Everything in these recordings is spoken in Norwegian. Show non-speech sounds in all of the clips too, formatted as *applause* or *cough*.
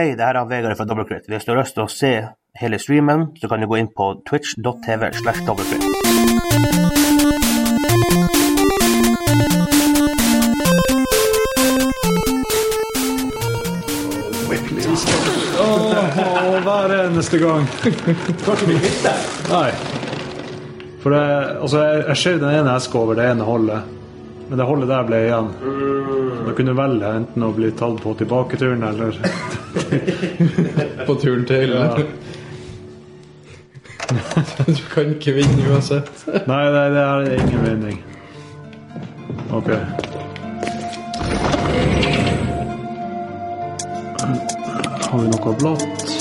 Hei, det her er Vegard fra Dobbeltkritt. Hvis du har lyst til å se hele streamen, så kan du gå inn på twitch.tv slash. Hver eneste gang. Kanskje vi bytter? Nei. For det, altså, jeg, jeg skjøv den ene eska over det ene holdet, men det holdet der ble igjen. Da kunne du velge enten å bli tatt på tilbaketuren eller *laughs* På turen til. Ja. *laughs* du kan ikke vinne uansett. Nei, nei, det er ingen vinning. OK. Har vi noe blått?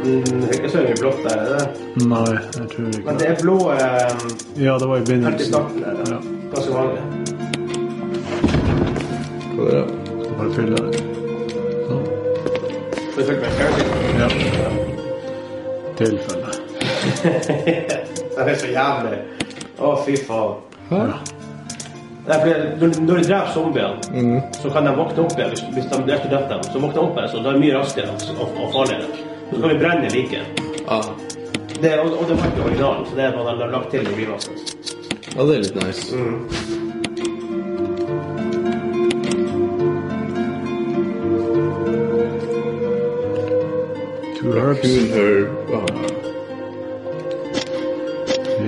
Mm, ikke så mye blått der, er det? Nei, jeg tror ikke Men det. det er blå eh, Ja, det var i helt i begynnelsen. starten der. Ja. Ja. Ganske vanlig. Hva dere. bare fylle det. Sånn. Er fullt med kjærlighet. Ja. Tilfelle. Det er så jævlig. Å, fy faen. Er fordi Når, når de dreper zombiene, så kan de våkne opp igjen. Hvis, hvis de dreper dødt dem, så våkner de opp igjen, så det er mye raskere og, og, farligere. Så kan vi brenne liket. Ja. Det, og, og det var ikke originalen, så det er har lagt til i remaster. Ja, det er litt nice. Two herb. Ah.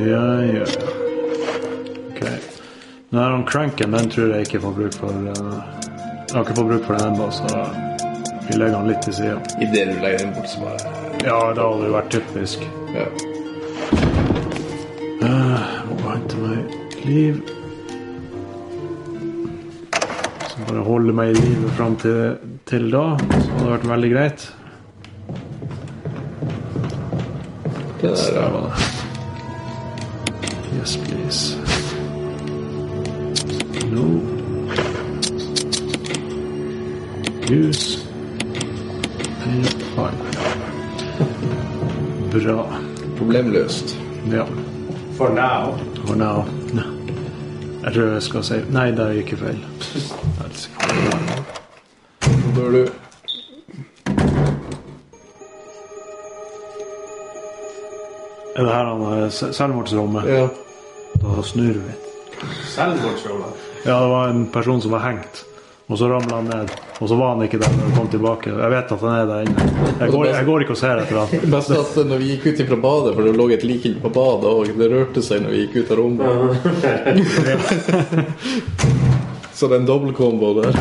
Ja, ja. Ok. Den her cranken, den tror jeg ikke får bruk for. eh, jeg har ikke fått bruk for den ennå, så vi legger den litt til sida. Idet du legger den bort, så bare Ja, det hadde jo vært typisk. Ja. Uh, må hente meg liv. Så bare holde meg i livet fram til, til da, så hadde det vært veldig greit. Det der, er det. Yes, please. No. Use. Fine. Bra. Problemløst. Ja. For now. For now. Jeg tror jeg skal si Nei, der gikk jeg feil. Nå bør du selvmordsrommet? Ja. Da snur vi. Selvmordsrommet? Ja, det var en person som var hengt. Og så ramla han ned. Og så var han ikke der når han kom tilbake. Jeg vet at han er der inne. Jeg går, jeg går ikke og ser etter han. Best at når vi gikk ut fra badet, for det lå et lik inne på badet, og det rørte seg når vi gikk ut av rommet. *laughs* Så det er en dobbeltkombo der. *laughs*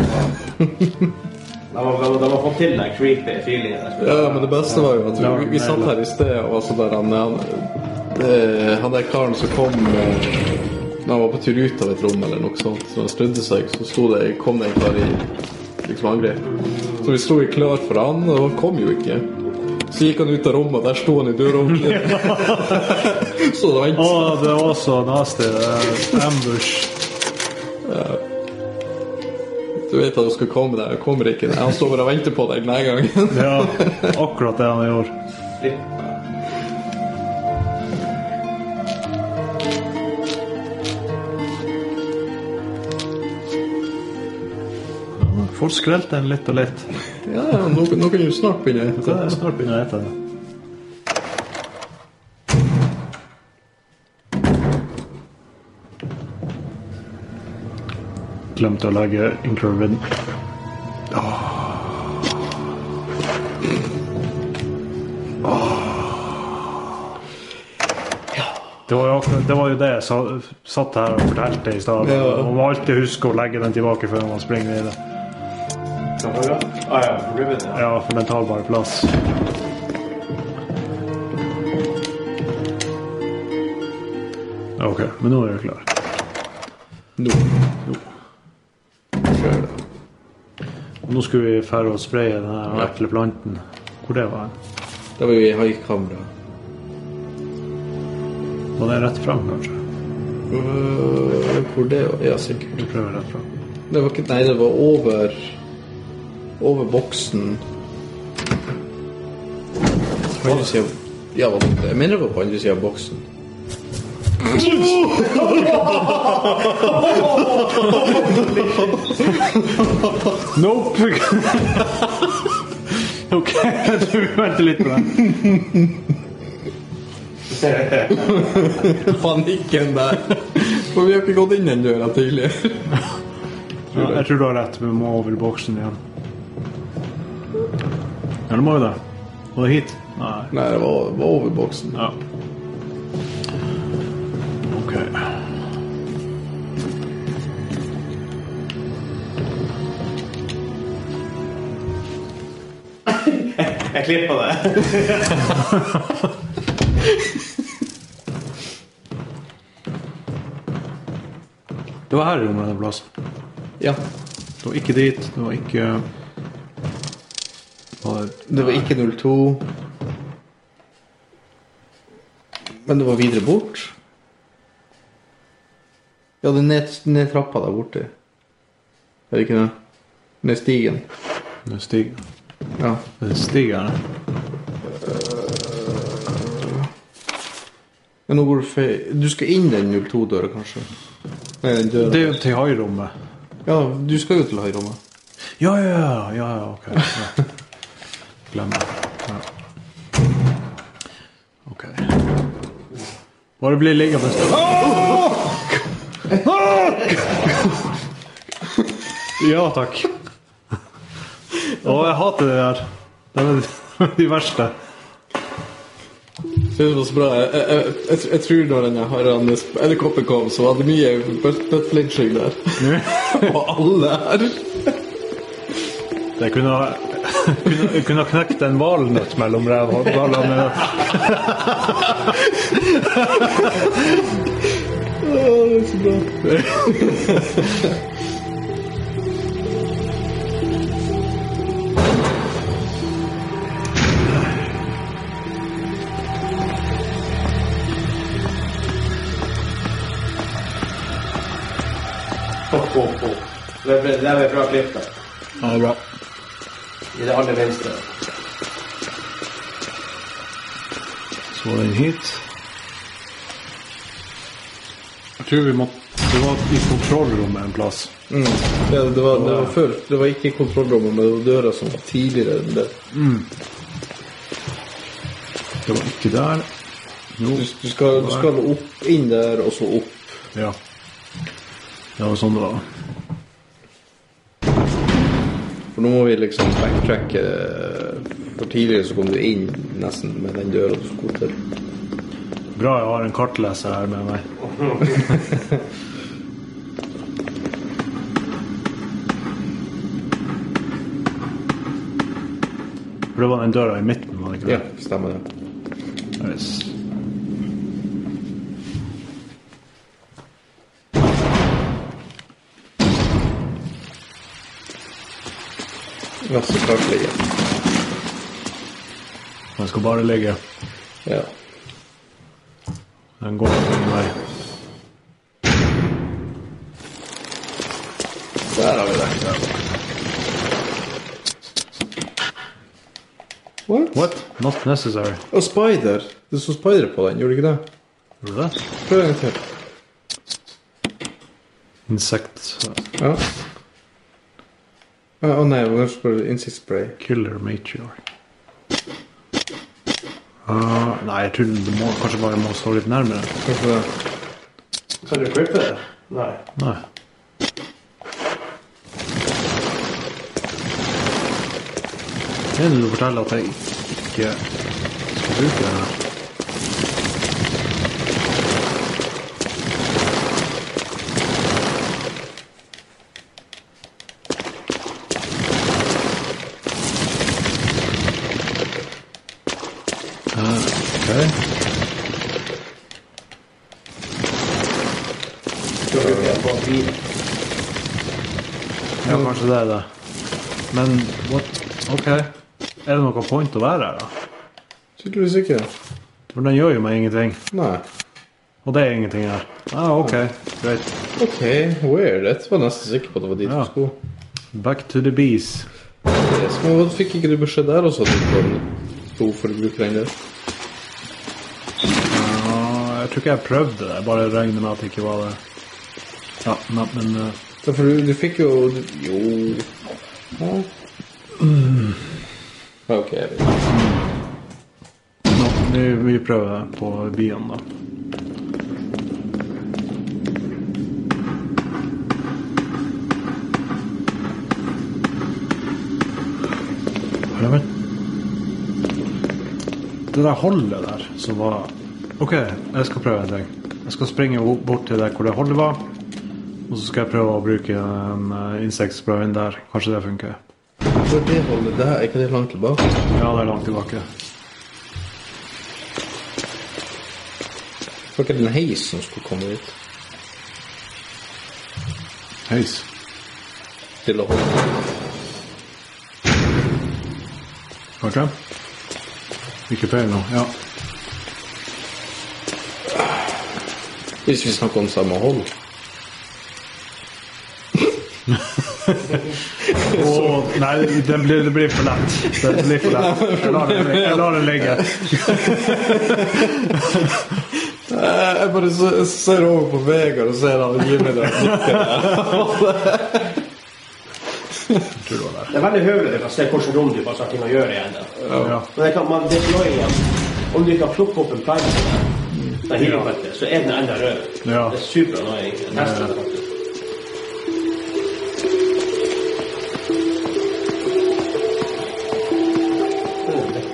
De har, fått til den creepy feelingen. Ja, men det beste var jo at vi, vi satt her i sted, og sånn der han, han, det, han der karen som kom eh, når han var på tur ut av et rom eller noe sånt, så han snudde seg, så sto det, kom det en kar i liksom angrep. Så vi sto klart klar for han, og han kom jo ikke. Så gikk han ut av rommet, og der sto han i døråpningen. *laughs* *laughs* så det var Å, det var så nasty. Ambush. Du vet at hun skal komme han kommer ikke. Han står bare og venter på deg denne gangen. Ja, akkurat det han gjorde. Litt. skrelt den litt og litt. ja, ja, nå, nå kan du snart begynne. Det er snart begynne å ete det. Glemte å legge Increvin. Det var, jo, det var jo det jeg satt her og fortalte i stad. Man må alltid huske å legge den tilbake før man springer videre. Ah, ja, Ribbon, ja. Ja, for den tar bare plass. Ok, men nå er jeg klar. Nå. Kjør det. Nå skulle vi færre og spraye den ekle planten. Hvor det var den? Da var vi i haikamera. Var det rett fram, kanskje? Uh, hvor det var? Ja, sikkert. Du prøver rett fram. Det var ikke, nei, det var over Over boksen. På andre sida Ja, jeg mener det var på andre sida av boksen. Nope! *laughs* ok, jeg tror vi venter litt på den. *laughs* Panikken der. For vi har ikke gått inn den døra tidligere. Ja, jeg tror du har rett. Vi må over boksen igjen. Eller må jo det? Var det hit? Nei. Nei, det var, var over boksen. Ja. Ok. *laughs* Jeg klipper det. *laughs* Det var her i rommet en plass. Ja. Det var ikke dit. Det var ikke var Det var ikke 02. Men det var videre bort. Ja, det er ned, ned trappa der borte. Er det ikke det? Ned stigen. Ned stigen. Ja. Det stigen, ja. Men nå går du feil Du skal inn den 02-døra, kanskje? Nei, den døra. Det er jo til høyrommet. Ja, du skal jo til høyrommet. Ja, ja, ja, ja, ja, *laughs* ok. Ja. Glem det. Ja. Ok. Bare bli liggende en stund. Ja, takk. Å, jeg hater det der. Det er de verste. Det var så bra. Jeg, jeg, jeg, jeg, jeg tror når denne herrene edderkoppen kom, så var det mye buttflinching der. *laughs* Og alle her. Det kunne ha kunne, kunne knekt en valnøtt mellom rævhålene. oh, det er så bra. Det er- det er bra klipp. da. Ja, det er bra. I det aller venstre. Så var den hit. Jeg tror vi måtte Det var i kontrollrommet en plass. Mm. Ja, det, var, det var før. Det var ikke kontrollrommet, men det var døra som var tidligere enn det. Det var ikke der. Jo. Du, du, skal, du skal opp, inn der, og så opp. Ja. Det var sånn det var. For nå må vi liksom backtracke. For tidligere så kom du inn nesten med den døra du skulle til. Bra jeg har en kartleser her med meg. *laughs* For det var den døra i midten, var det ikke det? Ja, stemmer det. Yes. Masse kartlegge. Den skal bare ligge. Ja. Den går ingen vei. Der har vi det. What? What? Not necessary. Og spider. Det sto spider på den, gjorde det ikke det? Gjorde du det? Prøv en gang til. Insekt Ja. Å nei, hvor står det Insect spray. Killer matriarch. Uh, nei, jeg tror du må, kanskje bare må stå litt nærmere. Kanskje det. Kan du klippe det? Nei. Nei. Det er når du forteller at jeg ikke skal bruke det er det. Men what? Ok. Er det noe point å være her, da? Tydeligvis ikke. For den gjør jo meg ingenting. Nei. Og det er ingenting her. Ah, ok. Greit. Ok, weird. Jeg var nesten sikker på at det var dit Ja. du skulle. Back to the bees. Yes, men fikk ikke du beskjed der også? At du får to for å bruke den der? Jeg tror ikke jeg prøvde det. Jeg bare regner med at det ikke var det. Ja, men, eh, for du, du fikk jo du, Jo Ok. Nå, vi, vi prøver på byen, da. Ja, Det der holdet der som var Ok, jeg skal prøve en ting. Jeg skal springe bort til der hvor det holdet var. Og så skal jeg prøve å bruke en uh, insektsprayen der. Kanskje det funker. Hvor det holdet der? Er ikke det langt tilbake? Ja, det er langt tilbake. Var ikke det en heis som skulle komme ut? Heis. Til å holde Ok. Ikke feil nå. Ja. Hvis vi snakker om samme hold. *laughs* Åh, nei, det blir, det blir for lett. Det blir for lett. Jeg lar det, jeg lar det ligge. Jeg bare ser over på Vegard og ser han Jimmy meg det var der. Det er veldig høvelig å se hvilket rom du har ting å gjøre igjen. Ja. Men det kan, man, det er noe igjen. Om du kan plukke opp en plank så er den enda rød. Ja. Det er superannoying. Jeg testet det faktisk.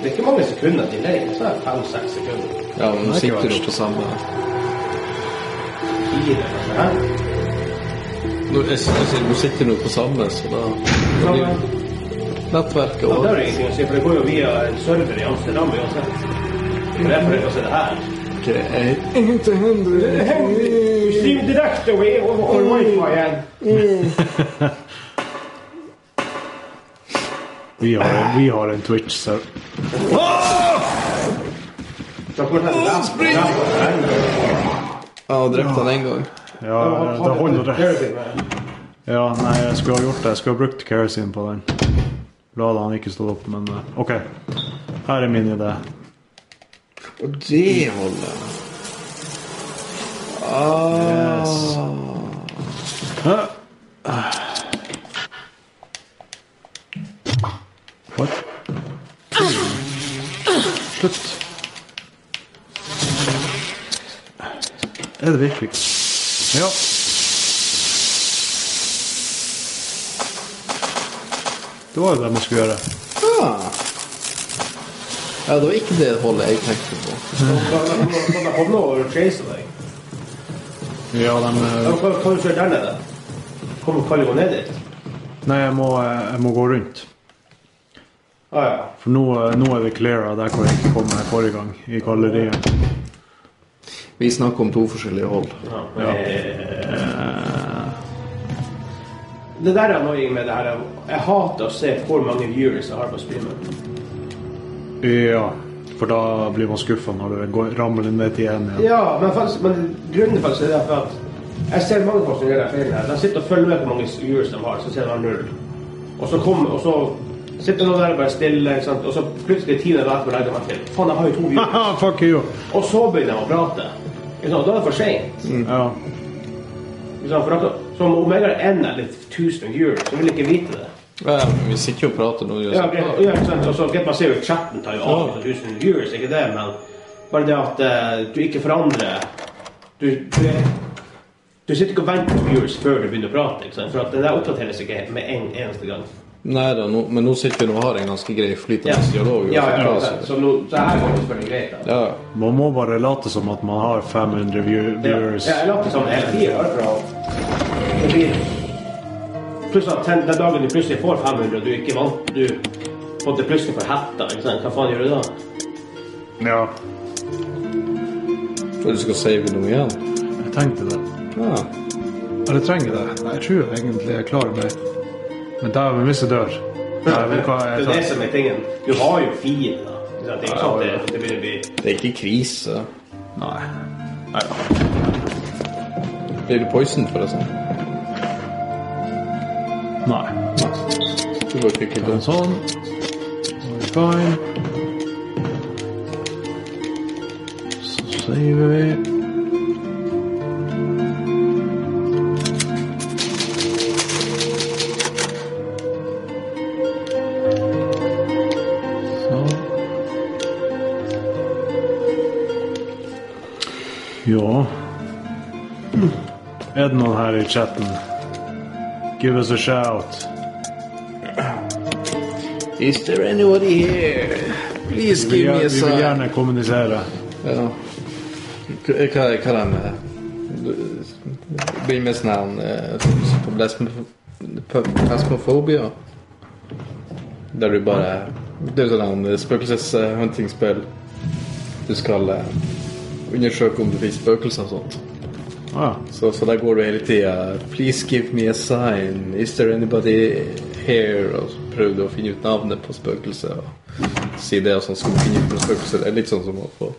Det, det er ikke mange sekunder til leir. Så er det fem-seks sekunder. Ja, men nå sitter du på samme Fire, kanskje. Hæ? Nå, jeg, jeg, sier, nå sitter du på samme, så da nettverket Ja, det har ingenting å si, for det går jo via en server i Amsterdam uansett. Se det her. Over, wifi. *laughs* Vi har, vi har en Twitch, Spring! Ja, drepte han en gang. ja, det holder det. Ja, nei, jeg skulle ha gjort det. Jeg skulle ha brukt kerosene på den. La det han ikke stå opp, men eh, OK. Her er min idé. Og det holder. Ah. Yes. Er det virkelig Ja. Det var jo det man skulle gjøre. Ja. Ja, det var ikke det holdet jeg tenkte på. Jeg komme over chase deg? Ja, de, eh, Kan du kjøre der nede? Kommer kan du gå ned dit? Nei, jeg må, eh, jeg må gå rundt. Ah, ja. For nå, eh, nå er det cleara der hvor jeg ikke kom forrige gang, i galleriet. Vi snakker om to forskjellige hold. ja. ja. Det der er annoying med det her. Jeg hater å se hvor mange viewers jeg har på streamen. Ja, for da blir man skuffa når det går, ramler ned til én igjen. Ja, men, faktisk, men grunnen faktisk er derfor at jeg ser mange folk som gjør det feil her. De sitter og følger med på hvor mange viewers de har, så ser de null. Og så kommer, og så sitter noen der og bare stille, ikke sant? og så plutselig ti minutter etterpå legger de meg til. Faen, jeg har jo to viewers. *laughs* Fuck you! Og så begynner de å prate. Ikke sant? Da er det for sent. Ja. For akkurat, så om jeg har en eller 1000 viewers, så vil jeg ikke vite det. Ja, men vi sitter jo og prater nå. Ja, ja, ikke sant? Og så greit, man ser jo chatten tar jo av med tusen viewers, ikke det, men bare det at uh, du ikke forandrer Du, du, er- du sitter ikke og venter på viewers før du begynner å prate, ikke sant? For at det der oppdateres ikke med en eneste gang. Nei da, no, men nå sitter vi nå og har en ganske grei flytende dialog. Ja, ja, ja, ja. Så, nå, så her går det selvfølgelig greit. Da. ja. Man må bare late som at man har 500 view Ja, viewers. jeg later som Det blir Pluss at den den dagen du plutselig får 500, og du ikke vant Du på en plutselig får hetta, ikke sant? Hva faen gjør du da? Ja, Tror du skal save noe igjen? jeg tenkte det. Ja. Eller trenger det? Jeg tror egentlig jeg klarer meg. Men da dæven, hvis jeg dør hva Det er det som er tingen. Du har jo sant? Det er ikke sånn det, det begynner å bli Det er ikke krise. Nei. Nei da. Blir du poison, forresten? Nei. Du bare ikke En sånn. We're fine. Så saver vi. Det noen her i chatten? Give us a shout. Is there anybody here? Please Vi give me a vi vil gjerne kommunisere. Ja. Hva, er det blir med sånn her Plasmofobia. Der du bare Det er jo sånn spøkelseshuntingspill. Du skal eh, undersøke om det finnes spøkelser og sånt. Ah, Så, så der går du hele tida Please give me a sign. Is there anybody here? Og så prøver du å finne ut navnet på spøkelset. Og si det, og sånn skal du finne ut på spøkelset. Det er litt sånn som å få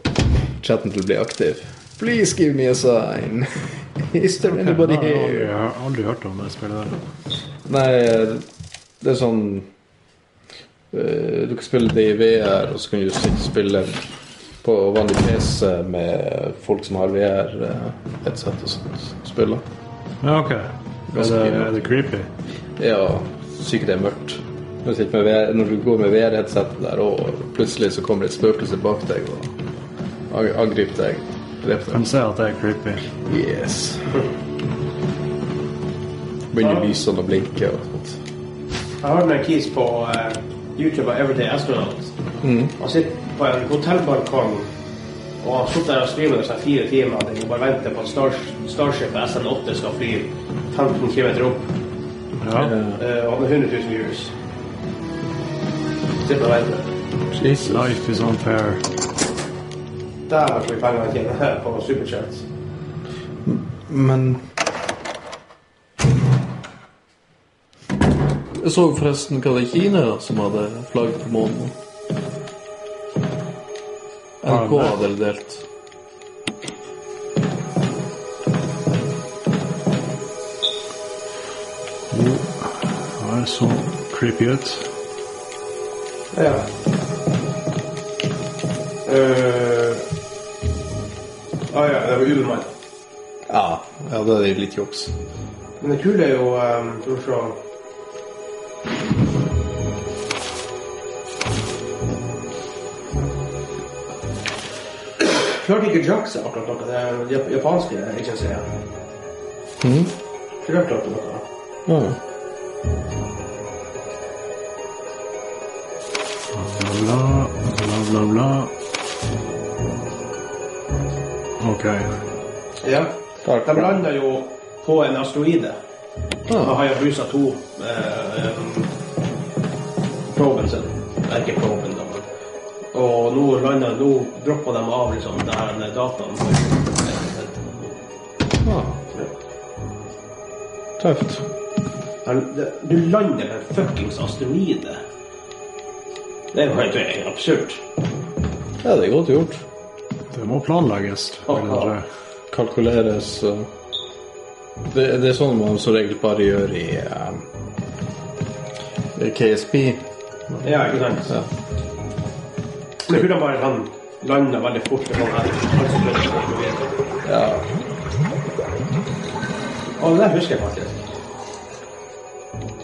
chatten til å bli aktiv. Please give me a sign. *laughs* Is there anybody har here? jeg har aldri hørt om det spillet der. Nei, det er sånn eh, Du kan spille det i VR, og så kan du spille på vanlig PC med folk som har VR-headset og sånt. Spiller. Ja, ok. Er det, er det creepy? Ja, sikkert det er mørkt. Når du, med VR, når du går med VR-headsetet der, og plutselig så kommer det et spøkelse bak deg og angriper deg. Dreper Kan deg. se at det er creepy. Yes. Begynner lysene å blinke og sånt. Jeg har en kis på uh, YouTube av Everyday Astronaut. Han sitter på en hotellbalkong og har sittet der og streamet i sånn fire timer og bare venter på at Star Starshipet SN8 skal fly 15 km opp. Ja. Uh, og med har 100 000 views. Sitter og venter. Jesus. Life is unfair. Der har vi penger å tjene her på Superchat. Men Jeg så forresten hva det er Kina som hadde flagg på månen. Ja, hadde det delt. Det er så creepy ut. Ja. Uh, ah, ja, det var Ubermann. Ja, ja det er litt juks. Men det kule er jo um, Klarte ikke Jaxa akkurat noe. Det er jap- japanske agensier. Mhm. Ikke det klarte noe. Ja. Bla, bla, bla, bla, bla. Ok. Ja. De landa jo på en asteroide. Ah. Da har jeg brusa to eh, proben sin. Ikke proben, Og nå landa Nå droppa de av liksom det her dataen. ja. Tøft. Du lander med en fuckings asteroide. Det er jo helt absurd. Ja, det er godt gjort. Det må planlegges. Eller. Kalkuleres det, det er sånn man som regel bare gjør i um, i KSP. Ja, ikke sant? Ja. Men hvordan bare han landa veldig fort. sånn her. Han ja. Og det der husker jeg faktisk.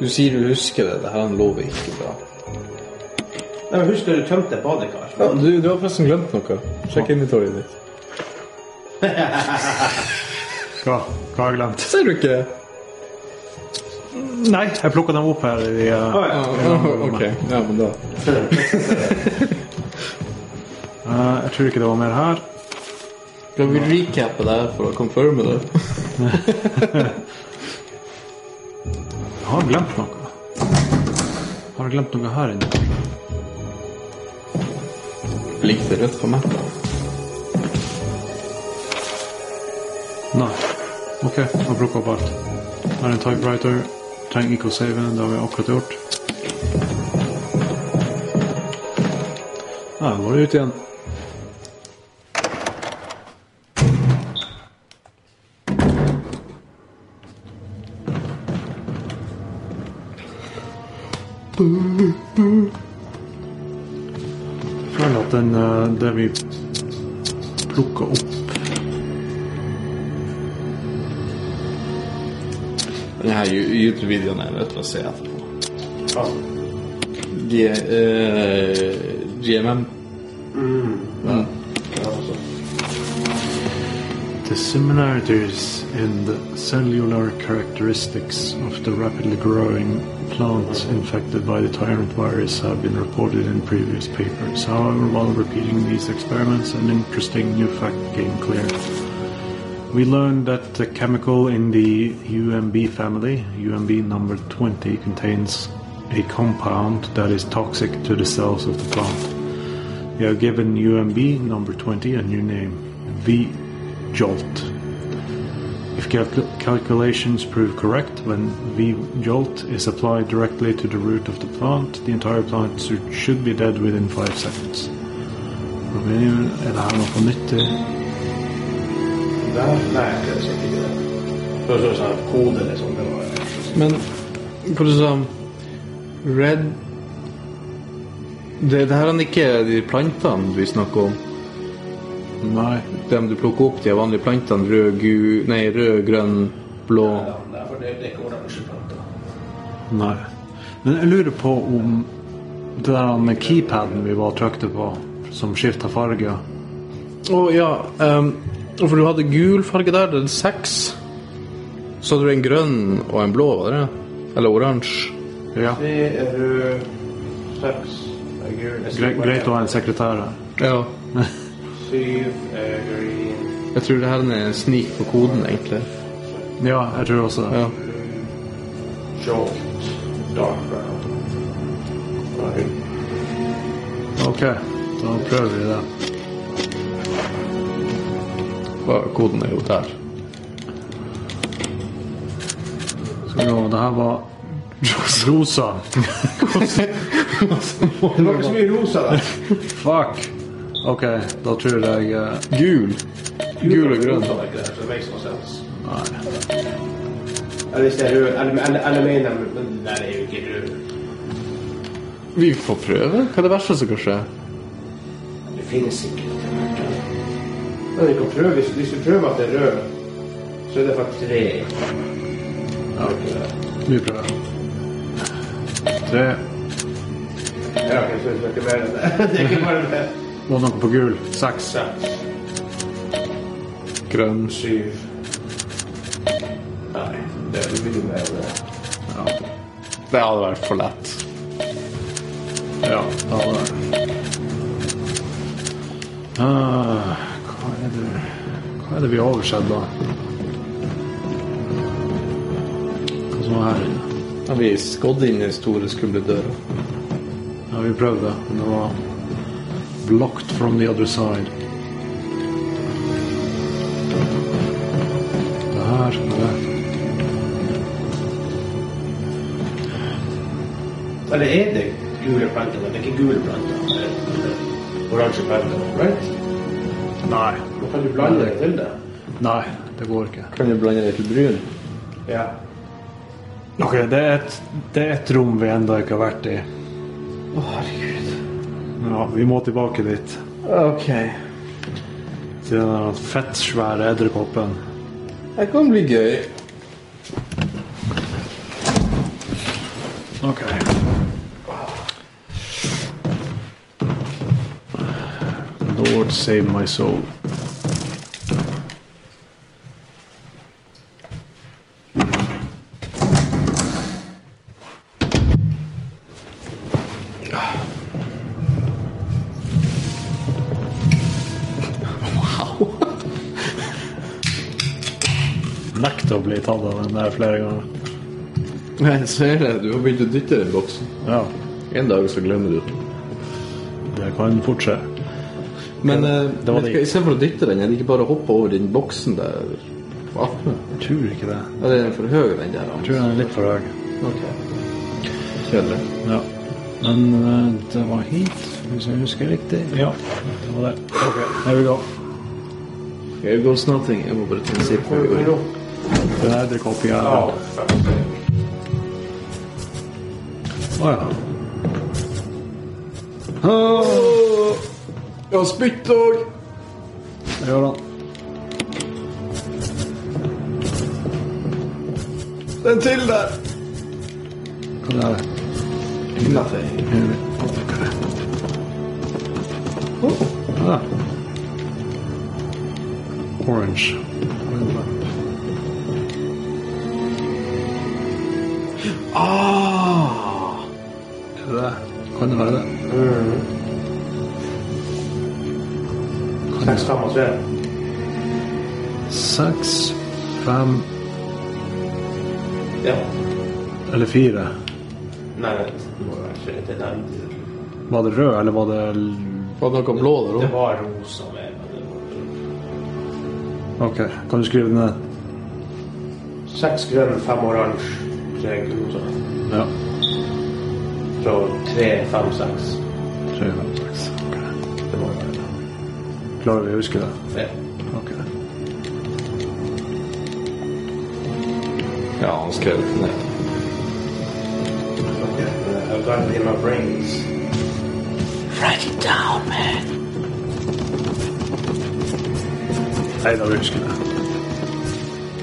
Du sier du husker det. Det her lover ikke bra. Nei, men husker du tømte badekar? Ja, du, du har forresten glemt noe. Sjekk inventoriet ditt. Hva? Hva har jeg glemt? Ser du ikke? Nei, jeg plukka dem opp her i uh, Å, ja. *laughs* ok, ja, men da *laughs* Jeg tror ikke det var mer her. Skal vi recappe det her for å confirme det? *laughs* Jeg har glemt noe. Har jeg glemt noe her inne? Blikket rødt på meg. Nei. Ok, jeg har plukka opp alt. Her er en typewriter. Trenger ikke å save den, det har vi akkurat gjort. Ja, nå er det ut igjen. Føler at den, eh, det vi plukker opp Denne YouTube-videoen er jeg nødt til å se etterpå. Ja. G eh, GMM. The similarities in the cellular characteristics of the rapidly growing plants infected by the tyrant virus have been reported in previous papers. However, while repeating these experiments, an interesting new fact became clear. We learned that the chemical in the UMB family, UMB number 20, contains a compound that is toxic to the cells of the plant. We have given UMB number 20 a new name, V-Jolt. If calc- calculations prove correct, when V-Jolt is applied directly to the root of the plant, the entire plant should- should be dead within 5 seconds. Men Er det her noe på nyttig? Nei, nei, det er sikkert ikke det. Det var sånn kode, liksom. Det var... Men hva du sa Red det, det her er ikke de plantene vi snakker om. Nei. Dem du plukker opp, de vanlige plantene. Rød, gu, nei, rød, grønn, blå. Nei, nei, for det, det er ikke oransje planter. Nei. Men jeg lurer på om det der med keypaden vi var trykte på, som skifta farge Å ja. Um, for du hadde gul farge der. Det er seks. Så hadde du en grønn og en blå, var det? Eller oransje. Ja. Tre er rød, seks er gul, greit å ha en sekretær her. Ja. *laughs* *laughs* Jeg tror det her er en snik på koden, egentlig. Ja, jeg tror også det. Ja. dark brown. Nei, Ok, da prøver vi det. Koden er jo der. Skal vi se, det her var rosa. *laughs* Det var ikke så mye rosa da. Fuck. Ok, da tror jeg uh, Gul. Gul og grønn. Det, det. Nei. Eller hvis det er rød, eller, mener jeg, men det der er jo ikke rød. Vi får prøve. Hva er det verste som kan skje? Det finnes ikke. Men vi kan prøve, hvis, hvis du prøver at det er rød, så er det faktisk tre. Ja, okay. Vi prøver. Tre. Ja, okay, så det er ikke mer enn det. *laughs* Det er ikke bare det. Og noe på gul. Seks. Grønn. syv. Nei, det blir mer. Ja. Det hadde vært for lett. Ja, det hadde det. Ah, hva er det Hva er det vi har oversett, da? Hva som var her inne? Har vi skådd inn i store, skumle døra? Ja, vi prøvde, men det var blocked from the other side. Det her er det. Eller er det gule planter, det er ikke gule planter. Er- er Oransje planter, right? Nei. Nå kan du blande det til det. Nei, det går ikke. Kan du blande det til brun? Ja. Ok, det er et, det er et rom vi enda ikke har vært i. Å, herregud. Ja, vi må tilbake dit. Ok. Til den fettsvære edderkoppen. Det kan bli gøy. Ok. Lord save my soul. Nekter tatt av den der flere ganger. Jeg ser det. Du har begynt å dytte den boksen. Ja, En dag så glemmer du den. det kan fort skje. Men eh, det var det. istedenfor å dytte den, er det ikke bare å hoppe over den boksen der attmed? Jeg tror ikke det. Ja, det er for høy, den der. Jeg tror den er litt for høy. Ok. Kjedelig. Ja. Men eh, det var hit, hvis jeg husker riktig. Ja, det var det. Ok, her vi go. Here goes nothing. Jeg må bare tenke på sipp altre copiare. No. Voilà. Oh, ho spitto! E ora? Sentilda! Allora. Nothing. Oh, ah. Orange. Ah! Er det det? Kan det være det? Seks, fem og tre. Seks, fem Ja. eller fire? Nei, det må være tre til den. Var det rød, eller var det Var det noe blå der Det var rosa med. men det var- Ok, kan du skrive det ned? Seks grønn, fem oransje, tre rosa. Ja. Fra tre, fem, seks. Tre, fem, seks. Ok. Det må være det. Klarer vi å huske det? Ja. Ok. Ja, han skrev det ned. Okay. I've got it in my brains. Write it down, man. Nei, da vil jeg huske det.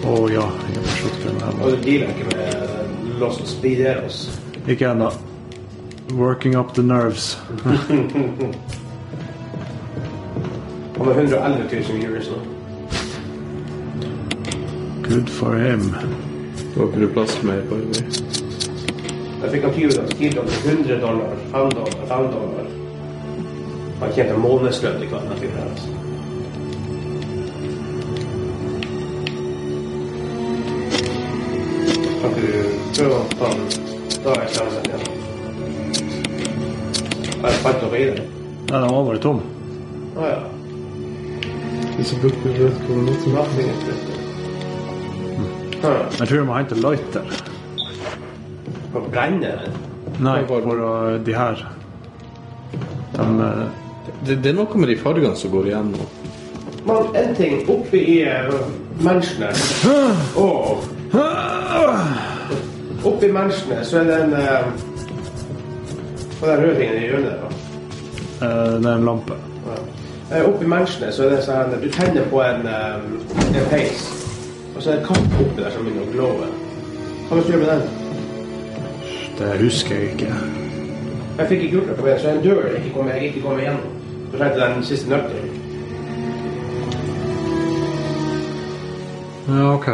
Å ja, jeg har shotgun her. Og du dealer ikke med Los Spideros. Ikke ennå. Working up the nerves. Han har 111 000 viewers nå. Good for him. Det var ikke du plass til mer på øyeblikk. Jeg fikk han tyvet at Skidron til 100 dollar, 5 dollar, 5 dollar. Han tjente månedslønn i kveld. den fyren her, altså. Fant noe i det. Nei, den var bare tom. Å ja. Hvis jeg var det is written. Huh. Jeg tror jeg må hente lighter. Kan brenne den. Nei, for å, de her. De eh, det, det er noe med de fargene som går igjen nå. Men en ting oppe i uh, og... Åh. Oppe mansionet så er det en uh, Hva er den røde tingen i hjørnet? der? eh, Det er en lampe. Ja. Uh, oppi mansionet så er det sånn Du tenner på en, um, en peis, og så er det en katt oppi der som begynner å glove. Hva vil du gjøre med den? Det husker jeg ikke. Jeg fikk ikke gjort noe med den, så det en dør jeg ikke kom, jeg ikke kom igjennom. Så jeg den siste nøkkelen. Ja, ok.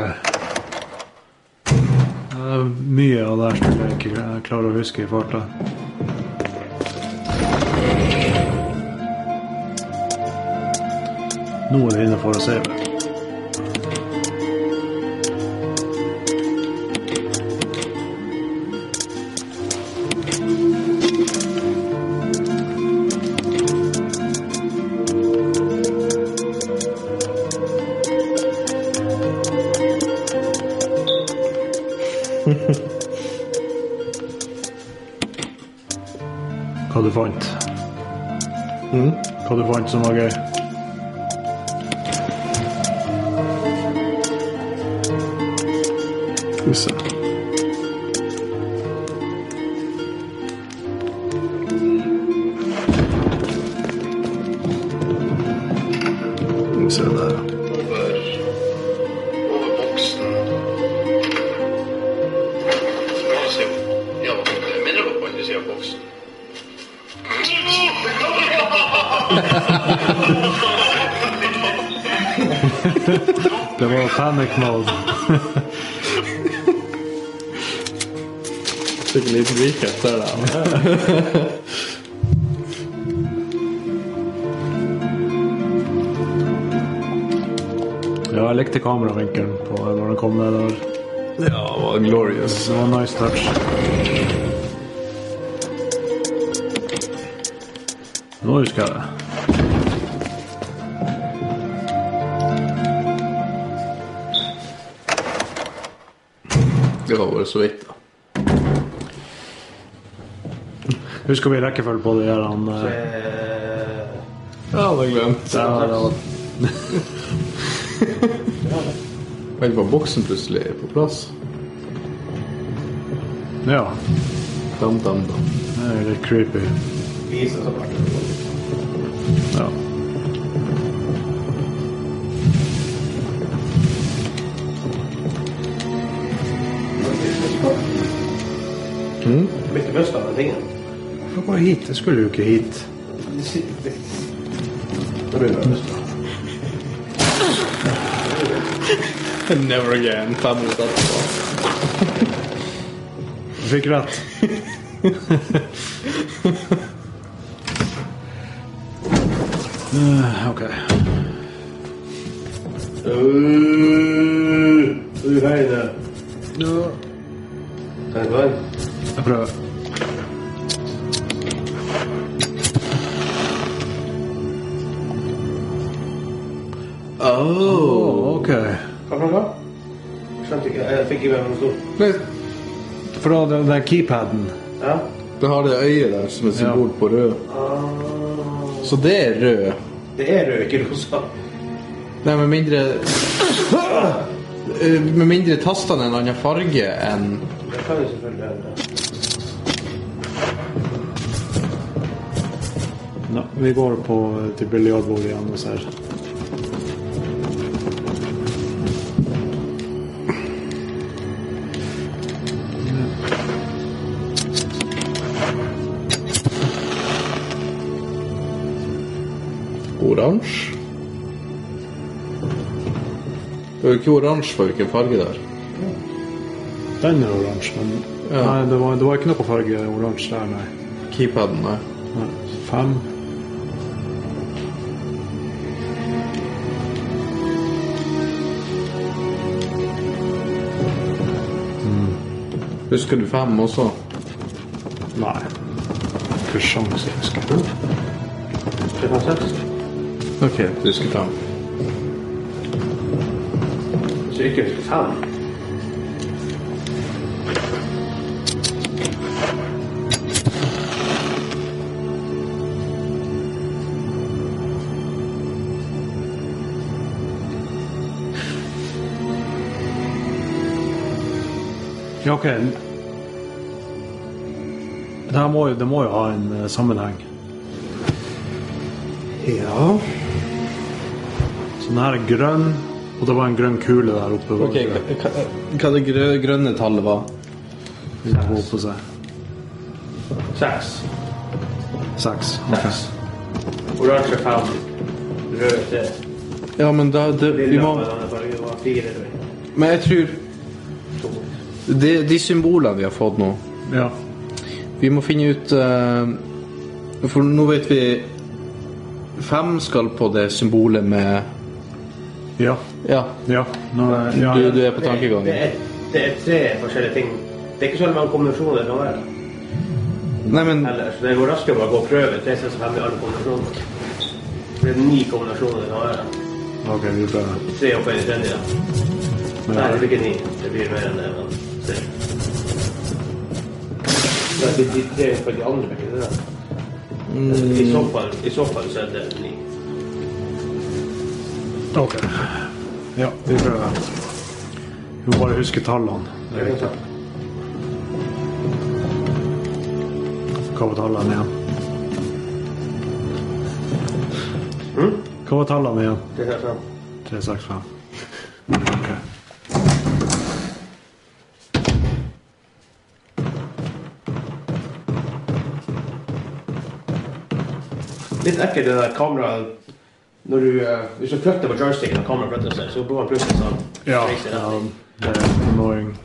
Mye av det her som jeg ikke klarer å huske i farta. Nå er inne for å save. Hva du fant? Hva du fant som var gøy? Panic mode. Fikk en liten vik etter det. Ja, jeg likte kameravinkelen på når den kom ned der. Ja, det var glorious. Det var en nice touch. Nå husker jeg det. Så vidt, da. Husker vi rekkefølge på det? her han eh, Eh, Ja, det har jeg glemt. ja, det var, *laughs* Vent, var boksen plutselig på plass? ja, Dam, dam, dam. det er litt creepy. Ja. Tingen. Hvorfor går hit? Jeg skulle jo ikke hit. Never again. Fem minutter etterpå. Du fikk rett. *laughs* Den, den keypaden Ja. Det har det øyet der som er symbol på rød. Ah, Så det er rød. det er rød, ikke rosa. Nei, med mindre Eh, Med mindre tastene er en annen farge enn Det kan jo selvfølgelig være. Vi går på, til biljardbordet igjen og ser. Det var ikke oransje for hvilken farge der. er. Den er oransje, men Ja. nei, det, var, det var ikke noe farge oransje der, nei. Keypaden, nei. nei. Fem. Husker du fem også? Nei. Ikke sjans, jeg husker. Det kan seks. Ok, du husker fem. Husker. Ja, ok. Det, må, det må jo ha en uh, sammenheng. Ja. Så den her er grønn, og det var en grønn kule der oppe. Ok, hva, hva, det grø- grønne tallet var? Det går på seg. Seks. Seks. Ok. Seks. Oransje fem. Rød tre. Ja, men da det, Vi Lilla må med denne fargen var fire, tror jeg. Men jeg tror de, de symbolene vi har fått nå Ja. Vi må finne ut eh, For nå vet vi Fem skal på det symbolet med Ja. Ja. Ja. Nå, ja. Du, du er på Det, tankegangen. Det, det er tre forskjellige ting. Det er ikke så mange kombinasjoner som er. Nei, men Heller, så det går raskere å bare gå og prøve tre, seks og fem i alle kombinasjoner. Det er ni kombinasjoner som er. Ok, vi prøver. Tre opp i tredje. Ja. Nei, det blir ikke ni. Det blir mer enn det. Men tre. Nei, det de tre opp i de andre blir ikke det. da. I, så fall, I så fall så er det ni. Ok. Ja, vi prøver. Vi må bare huske tallene. Det er viktig. Hva var tallene igjen? Mm? Hva var tallene igjen? Det er sånn. 3, 6, 5. Ok. Litt ekkelt det der kameraet når du, eh, Hvis du flytter på joysticken og kameraet flytter seg, så blir man plutselig sånn. Ja, ja, det er annoying.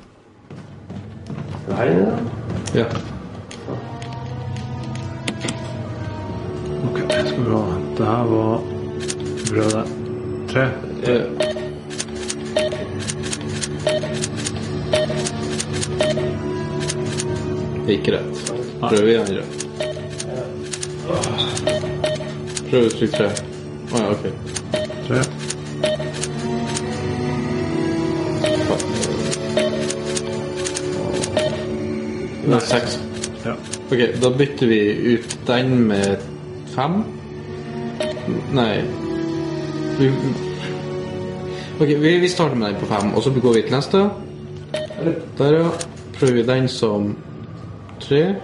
Er det her inne, da? Ja. Ok, skal vi ha. Det her var brødet. Tre. Det er ikke rett. Prøv igjen rett. Prøv å trykke tre. Ja, ok. Tre. Det er seks. Ja. Ok, da bytter vi ut den med fem. Nei vi, Ok, vi, vi starter med den på fem, og så går vi til neste. Der, ja. Prøver vi den som tre.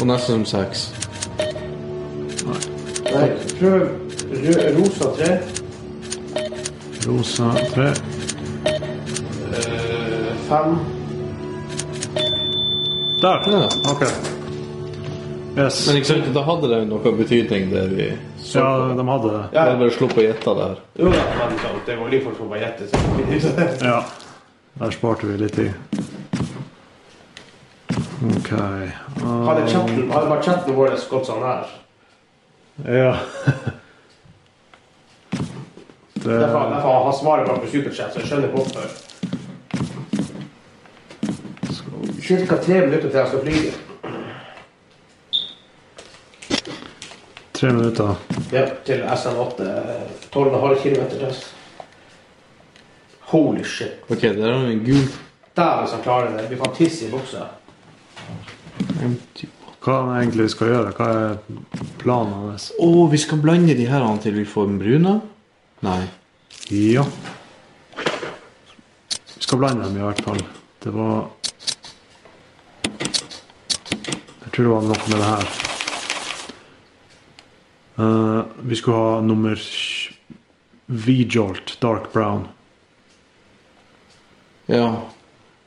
Og neste som seks. Nei, prøv rosa tre. Rosa. Tre. eh, fem. Der! Ja. Ok. Yes. Men ikke sant, da hadde det noe betydning, det vi så Ja, på. de hadde det. Jeg hadde bare sluppet å gjette det her. Jo ja, men sånn, det var litt folk som bare gjettet. *laughs* Ja. Der sparte vi litt tid. OK. Hadde chatten, hadde bare chatten vår gått sånn her. Ja. *laughs* Det, Derfor, derfor har svaret bare på superchat, så jeg skjønner hvorfor. Cirka tre minutter til jeg skal flyge. tre minutter. Ja, til SN8. 12,5 km til oss. Holy shit. Ok, der har vi en gul Dæven som klarer det. Det blir faen tiss i buksa. Hva er det egentlig vi skal gjøre? Hva er planen hans? Å, vi skal blande de her til vi får den bruna? Nei. Ja. Vi skal blande dem i hvert fall. Det var Jeg tror det var noe med det her. Uh, vi skulle ha nummer V-Jolt Dark Brown. Ja.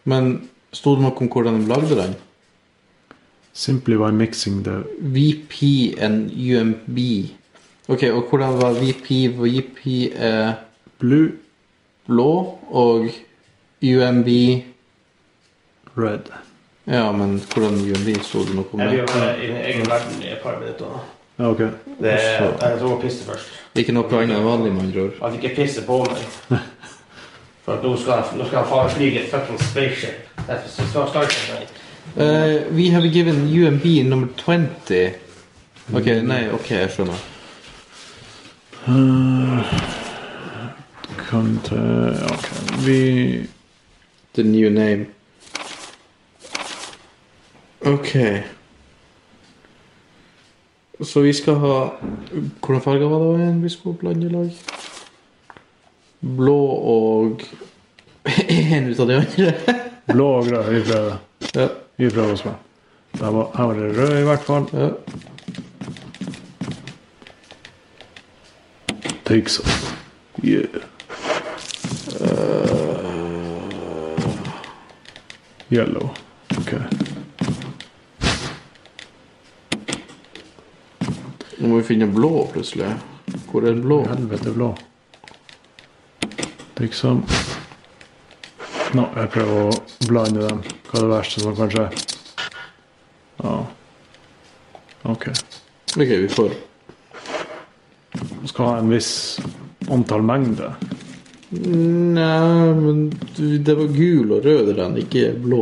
Men sto det noe om hvordan de lagde den? Simply by mixing the VP and UMB. Ok, og hvordan var VP? VP er blue, blå, og UMB red. Ja, men hvordan UMB sto det noe om det? Vi var i egen verden i et par minutter. Ja, ok. Det jeg tror jeg pisse først. Ikke noe annet enn vanlig, med andre ord. At ikke pisser på meg. *laughs* For at nå skal jeg, nå skal jeg faen flyge et fuckings spaceship. Derfor så skal jeg starte meg. Uh, we have given UMB nummer 20. Ok, nei, ok, jeg skjønner. Eh, kan ta Ok, vi The new name. Ok. Så vi skal ha Hvordan farger var det igjen vi skulle blande i lag? Blå og *laughs* En ut av de andre. *laughs* Blå og grønn. Vi prøver. ja. Vi prøver oss med. Der var, her var det rød i hvert fall. ja. Take off. Yeah. Yellow. Ok. Nå må vi finne blå, plutselig. Hvor er den blå? Helvete blå. Liksom Nå, Nå, jeg prøver å blande dem. Hva er det verste som kan skje? Ja. Ok. Ok, vi får Skal ha en viss antall mengde. Nei, men det var gul og rød den, ikke blå.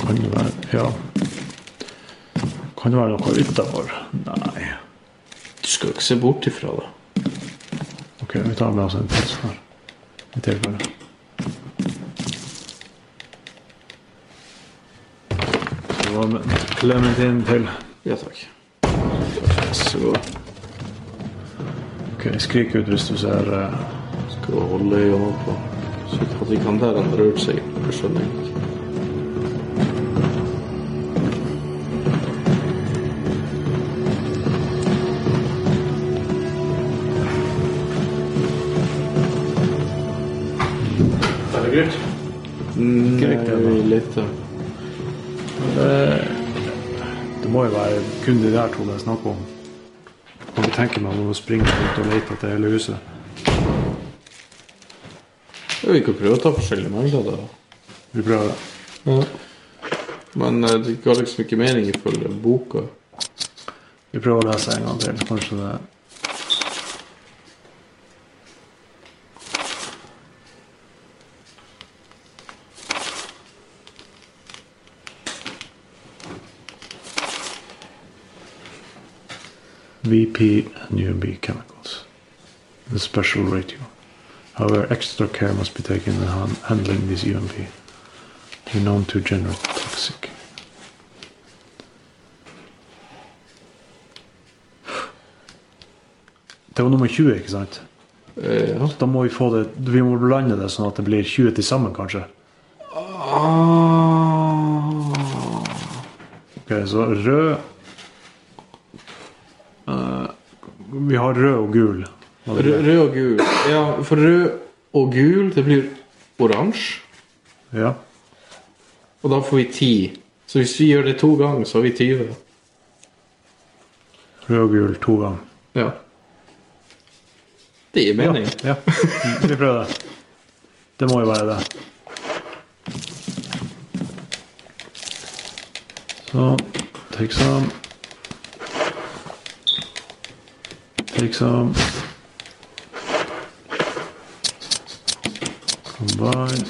Kan det være Ja. Kan det være noe utafor? Nei. Du skal ikke se bort ifra det. Ok, vi tar med oss en pølse her. I tilfelle. Det var med Clementine til. Ja takk. Så Ok, skrik ut hvis du ser uh... skal holde øynene på. Så at de kan der han rørt seg. Det skjønner jeg kun de der to det er snakk om. Kan ikke tenke meg å springe rundt og lete etter hele huset. Vi kan prøve å ta forskjellige mengder da. Vi prøver det. Ja. Men eh, det ga liksom ikke mening ifølge boka. Vi prøver å lese en gang til. Kanskje det VP and UMB chemicals. The special ratio. However, extra care must be taken in han- handling this UMB. They're known to generate toxic. Det var nummer 20, ikke sant? Ja. Da må vi få det Vi må blande det sånn at det blir 20 til sammen, kanskje. Ah. Ok, så rød Vi har rød og gul. Rød, og gul. Ja, for rød og gul, det blir oransje. Ja. Og da får vi ti. Så hvis vi gjør det to ganger, så har vi 20. Rød og gul to ganger. Ja. Det gir mening. Ja. ja. Vi prøver det. Det må jo være det. Så take some. Combine.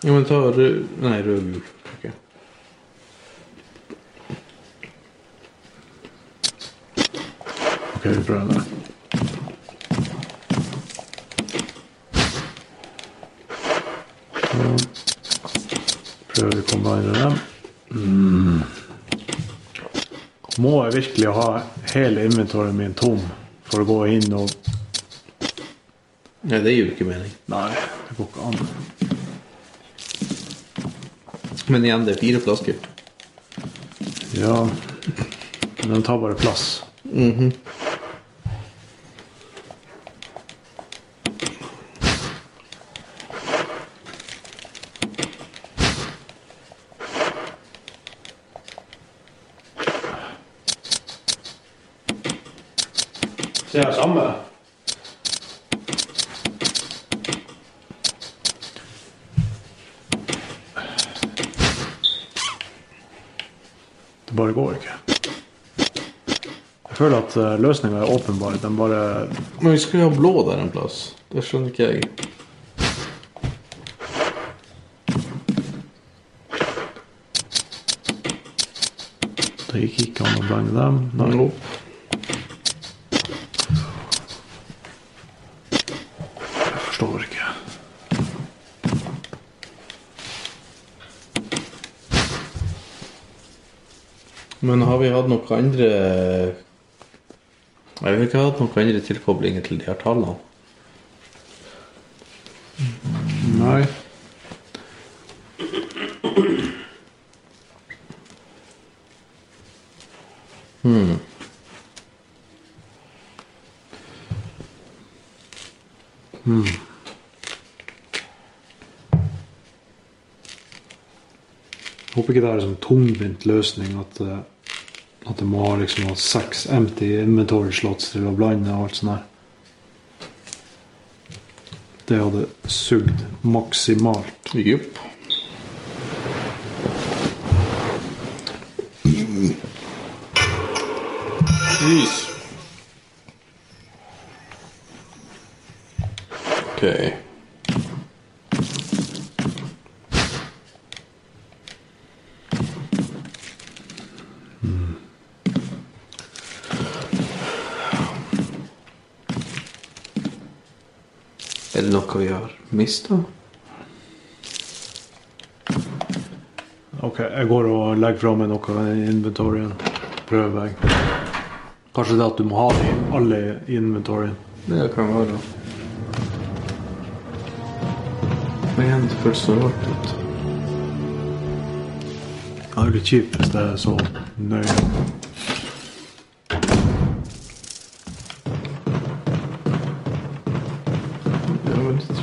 Ja, men ta rød Nei, rød gul. Ok. Ok, vi prøver vi å kombinere dem. Mm. Må jeg virkelig ha hele inventoren min tom for å gå inn og Nei, det gir jo ikke mening. Nei, det går ikke an. Men igjen, det er fire flasker. Ja, men de tar bare plass. Så jeg har samme. Det bare går ikke. Jeg føler at løsninga er åpenbar. Den bare Men vi skulle ha blå der en plass. Det skjønner ikke jeg. Det gikk ikke an å blande dem. Nei. Nope. Jeg forstår ikke. Men har vi hatt noen andre Jeg har ikke hatt noen andre tilkoblinger til de her tallene. Nei. Hmm. Hmm. Håper ikke det er en sånn tungvint løsning at, eh, at du må ha liksom seks empty inventory slots til å blande og alt sånt der. Det hadde sugd maksimalt. Jupp. Is. Ok. Noe vi har mista? Ok, jeg går og legger fra meg noe i inventoryen. Prøver jeg. Kanskje det at du må ha de alle i inventoryen. Det kan være. Men igjen, det føles så rart ut. Det er litt kjipt hvis det er så nøye.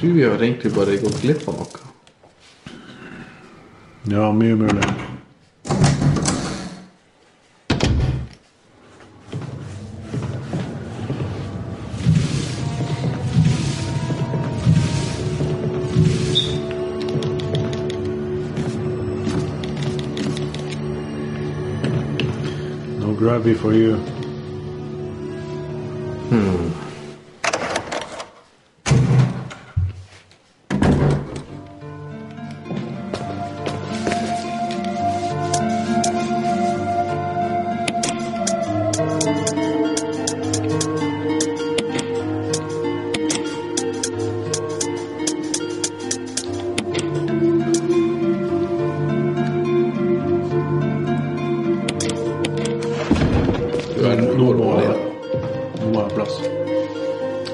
Ja, men jeg tror vi har egentlig bare gått glipp av noe. Ja, mye mulig. No grabby for you.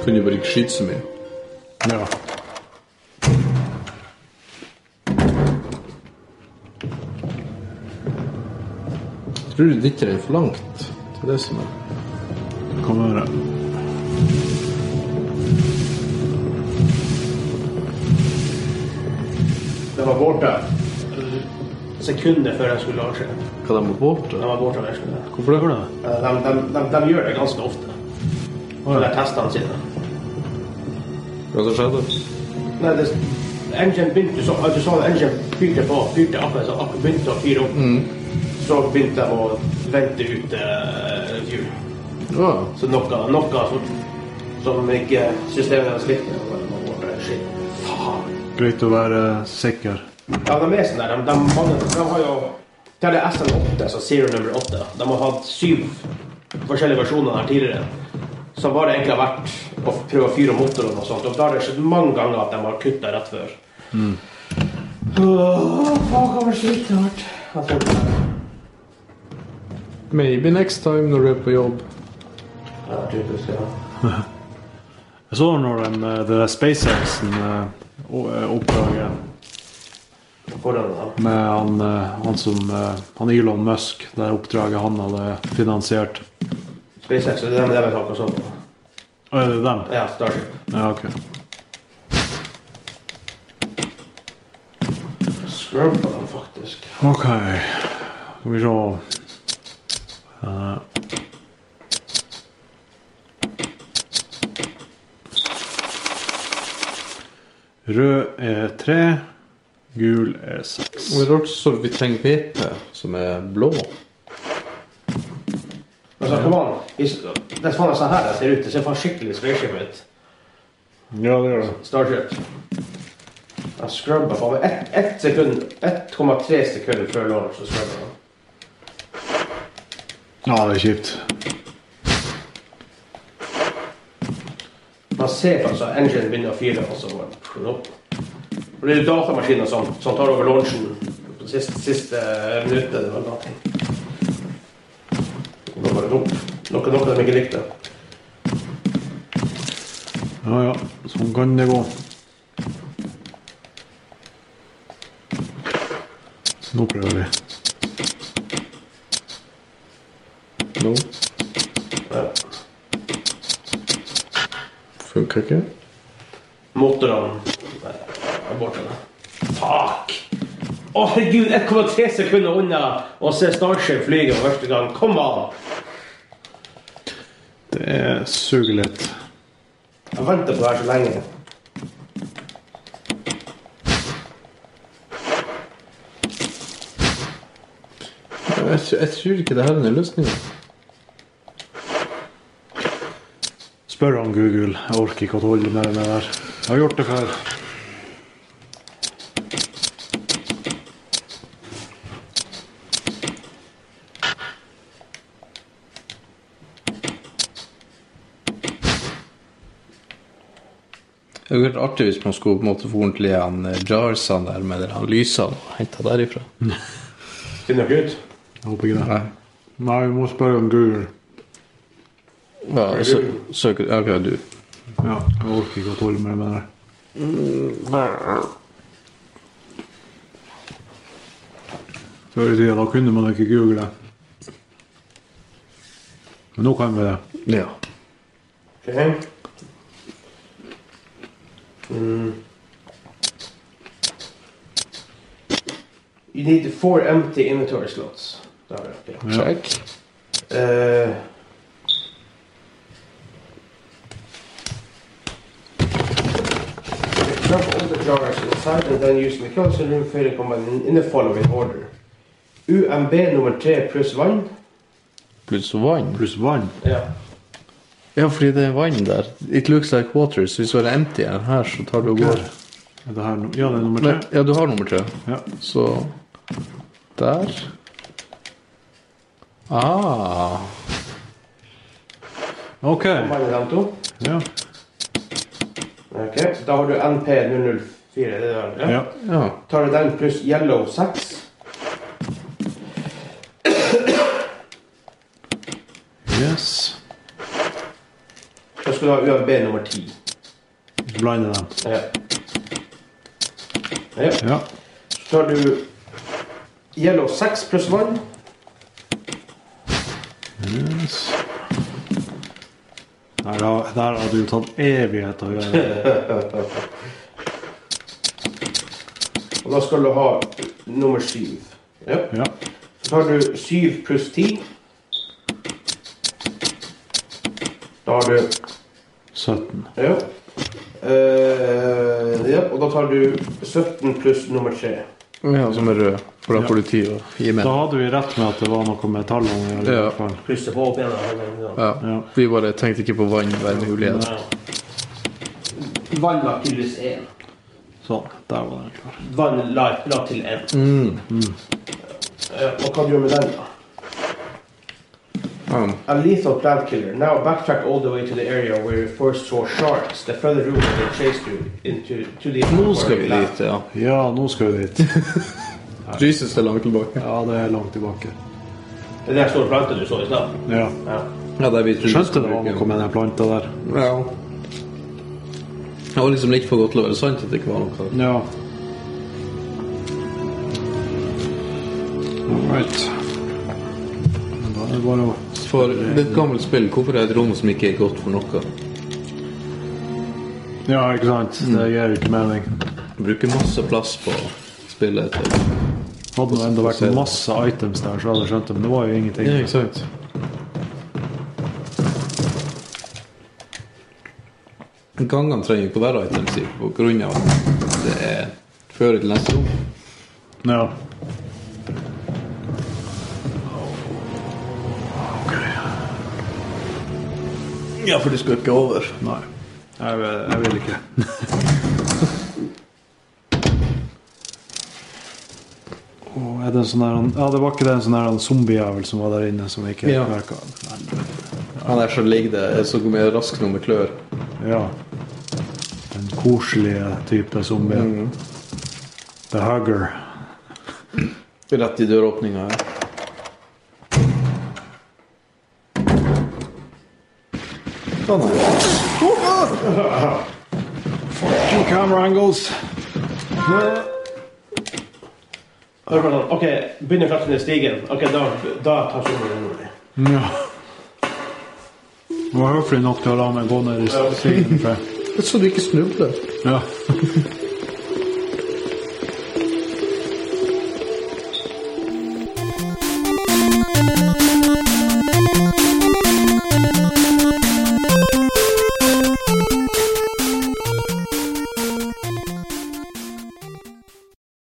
kunne bare ikke skyte så mye. Ja. Tror du dytter den for langt. til det som er Det kan være. Den var borte sekundet før jeg skulle lage det. Hva, de var borte? De var borte Hvorfor det? Eh, de, de, de, de, gjør det ganske ofte. Når de testene sine. Hva som skjedde? Nei, det, engine begynte, så, du så at engine fyrte på, fyrte akkurat altså, akkurat begynte å fyre opp. Så begynte jeg å vente ut uh, hjul. Ja. Så noe, noe som, som ikke systemet hadde likte. Shit. Faen. Greit å være sikker. Ja, de er sånn der. De, de, de, de har jo Det er det SN8, altså Zero nummer 8. De har hatt syv forskjellige versjoner her tidligere. Så var det egentlig vært å prøve å fyre motoren og sånt. Og da har det skjedd mange ganger at de har kutta rett før. Åh, faen, hva var sliten hardt. Maybe next time når du er på jobb. Ja, typisk, ja. *laughs* Jeg så når de, eh, det der SpaceX-en eh, eh, med han, eh, han som eh, Han Elon Musk, det oppdraget han hadde finansiert. SpaceX, det er dem det vi snakker sånn på. Å, er det dem? Ja, Starship. Ja, ok. Scrub på dem, faktisk. Ok. Skal vi se. uh. Rød er tre, gul er seks. Og det er også så vi trenger PP, som er blå. Men så, kom an. Hvis- Det er sånn her ser ut. Det ser faen skikkelig spaceship ut. Ja, det gjør det. Starship. Jeg scrubba faen meg ett sekund, 1,3 sekunder før launch, så scrubba jeg. Ja, det er kjipt. Man ser altså enginen engine begynner å fyre, og så går den opp. For det er datamaskiner som, som tar over launchen på siste, siste minuttet. Det var dating. Da dumt. den opp. Noe, noe de ikke likte. Ja, ja. Sånn kan det gå. Nå prøver vi. Nå Ja. funker ikke. Motorene Nei, er borte. Fuck! Å, herregud, 1,3 sekunder unna å se Starship flyge for første gang. Kom an! Det er suger litt. Jeg venter på det her så lenge. Jeg, jeg tror ikke det her er en løsning. Spør han Google. Jeg orker ikke å holde med det der. Jeg har gjort det før. Det hadde vært artig hvis man skulle på en måte få ordentlig han Jarsan jarsene der med de her lysene og henta derifra. *laughs* Finner dere ut? Jeg håper ikke det. Nei. Nei, vi må spørre om Google. Ja, ja, Ok, du. Ja, jeg orker ikke å holde med det. Før i tida, da kunne man ikke google. Men nå kan vi det. Ja. Ok. Mm. You need four empty inventory slots. Der det. ok. Check. Eh, Drop all the jars inside and then use mechanical room filling command in the following order. UMB nummer 3 pluss vann. Pluss vann. Pluss vann. Ja. Ja, fordi det er vann der. It looks like water, så hvis du har empty her, her, så tar du og går. Er det her no ja, det er nummer tre. ja, du har nummer tre. Ja. Så Der. Ah. Ok. Ja. Ok, da har du NP004, er det der? ja. Ja. Tar du den pluss yellow 6. Yes. Skal du ha UMB nummer 10. Blande dem. Ja. Ja. Ja. Så tar du yellow 6 pluss vann. Yes. Der, har- der hadde jo tatt evighet å gjøre. *laughs* Og da skal du ha nummer syv. Ja. Ja. Så tar du syv pluss ti. Da har du 17. Ja. Uh, ja. Og da tar du 17 pluss nummer 3. Ja, som er rød. For da Ja. får du tid å gi med. Da hadde vi rett med at det var noe med tallene. i alle Ja. fall. Plusse på opp igjen. Ja. Ja. Vi bare tenkte ikke på vann hver mulighet. Vann la tydeligvis én. Sånn, der var den klar. Vann la, la til én. Mm. Eh, og hva gjør du med den, da? Ja. A lethal plant killer. Now backtrack all the way to the area where you first saw sharks. The further route they chased you into to the Nå skal vi dit, ja. Ja, nå skal vi dit. *laughs* Jesus det er langt tilbake. Ja, det er langt tilbake. Det er den store planta du så i stad. Ja. Ja. Ja, det Skjønte det var noe med den planta der. Ja. Det var liksom litt for godt til å være sant at det ikke var noe. Ja. All right. Men da er det bare å For det er et gammelt spill. Hvorfor er det et rom som ikke er godt for noe? Ja, ikke sant. Det gir ikke mening. Bruker masse plass på spillet. Hadde det enda vært masse items der, så hadde jeg skjønt det, men det var jo ingenting. Ja, ikke sant? Gangene trenger ikke å være items i på grunn av at det er fører til neste rom. Ja. Ja, for du skal ikke over. Nei. Jeg, vil- jeg vil ikke. *laughs* oh, er det en sånn der, ja, det var ikke det en sånn der zombiejævel som var der inne, som ikke Ja. virka Han der som ligger der, er så mye rask nummer klør. Ja. Den koselige type zombie. The Hugger. Rett i døråpninga her. Sånn her. Two camera angles. Ok, begynner klatren i stigen. Ok, da, da tar solen rolig. Ja. Det var høflig nok til å la meg gå ned i stigen. Så du ikke snubler. Ja.